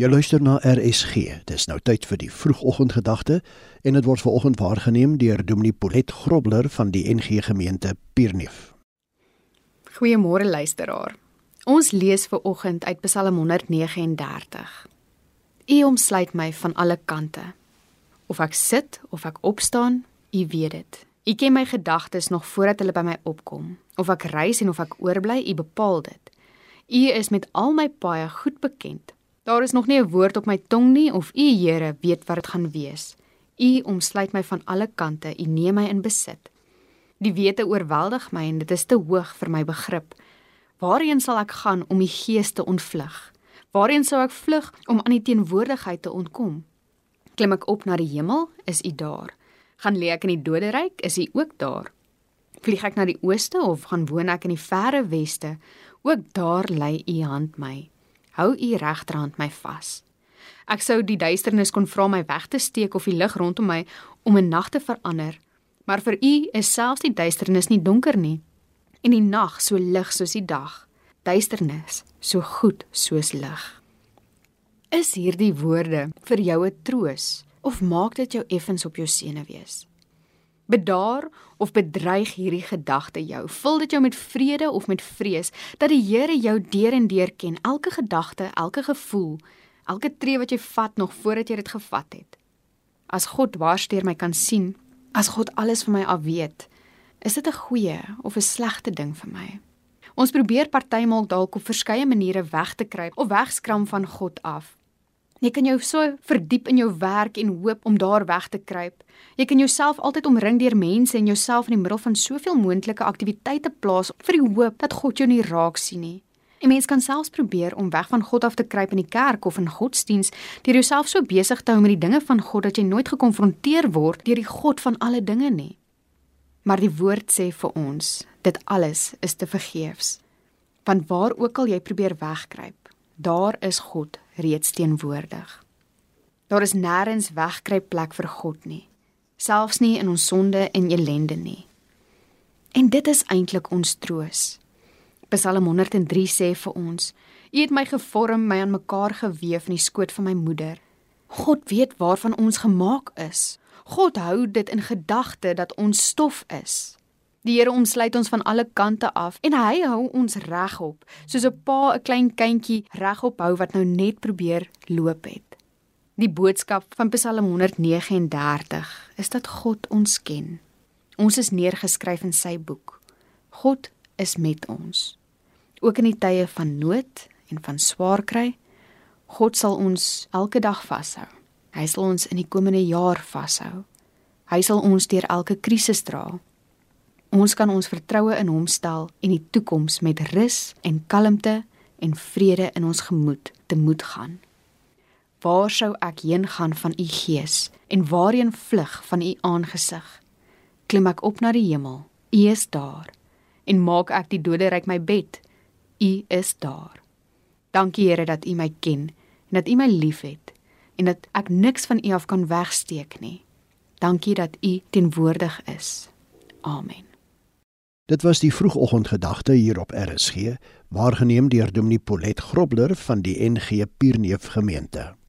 Jy luister na RSG. Dis nou tyd vir die vroegoggendgedagte en dit word veraloggend waargeneem deur Dominee Polet Grobler van die NG Gemeente Pierneef. Goeiemôre luisteraar. Ons lees ver oggend uit Psalm 139. U omsluit my van alle kante. Of ek sit of ek opstaan, u weet dit. U ken my gedagtes nog voordat hulle by my opkom. Of ek reis en of ek oorbly, u bepaal dit. U is met al my paaie goed bekend. Daar is nog nie 'n woord op my tong nie of U Here weet wat dit gaan wees. U omsluit my van alle kante, U neem my in besit. Die wete oorweldig my en dit is te hoog vir my begrip. Waarheen sal ek gaan om U gees te ontvlug? Waarheen sou ek vlug om aan U teenwoordigheid te ontkom? Klim ek op na die hemel, is U daar. Gaan lê ek in die doderyk, is U ook daar. Vlieg ek na die ooste of gaan woon ek in die verre weste, ook daar lê U hand my hou u regterhand my vas. Ek sou die duisternis kon vra my weg te steek of die lig rondom my om 'n nag te verander, maar vir u is selfs die duisternis nie donker nie en die nag so lig soos die dag, duisternis so goed soos lig. Is hierdie woorde vir jou 'n troos of maak dit jou effens op jou senuwees? Bedaar of bedreig hierdie gedagte jou? Vul dit jou met vrede of met vrees dat die Here jou deur en deur ken, elke gedagte, elke gevoel, elke tree wat jy vat nog voordat jy dit gevat het? As God waarsteer my kan sien, as God alles van my af weet, is dit 'n goeie of 'n slegte ding vir my? Ons probeer partymal dalk op verskeie maniere weg te kruip of wegskram van God af. Jy kan jou so verdiep in jou werk en hoop om daar weg te kruip. Jy kan jouself altyd omring deur mense en jouself in die middel van soveel moontlike aktiwiteite plaas vir die hoop dat God jou nie raak sien nie. 'n Mens kan selfs probeer om weg van God af te kruip in die kerk of in godsdiens deur jouself so besig te hou met die dinge van God dat jy nooit gekonfronteer word deur die God van alle dinge nie. Maar die woord sê vir ons, dit alles is te vergeefs. Want waar ook al jy probeer wegkruip, daar is God reeds teenwoordig. Daar is nêrens wegkruip plek vir God nie, selfs nie in ons sonde en ellende nie. En dit is eintlik ons troos. Psalm 103 sê vir ons: U het my gevorm, my aan mekaar gewewe in die skoot van my moeder. God weet waarvan ons gemaak is. God hou dit in gedagte dat ons stof is. Die Here omsluit ons van alle kante af en hy hou ons regop, soos 'n pa 'n klein kindjie regop hou wat nou net probeer loop het. Die boodskap van Psalm 139 is dat God ons ken. Ons is neergeskryf in sy boek. God is met ons. Ook in die tye van nood en van swaar kry, God sal ons elke dag vashou. Hy sal ons in die komende jaar vashou. Hy sal ons deur elke krisis dra. Ons kan ons vertroue in Hom stel en die toekoms met rus en kalmte en vrede in ons gemoed te moed gaan. Waar sou ek heen gaan van U Gees en waarheen vlug van U aangesig? Klim ek op na die hemel? U is daar. En maak ek die doderyk my bed? U is daar. Dankie Here dat U my ken en dat U my liefhet en dat ek niks van U af kan wegsteek nie. Dankie dat U teenwoordig is. Amen. Dit was die vroegoggendgedagte hier op RSG, waargeneem deur Dominee Polet Grobler van die NG Pierneef gemeente.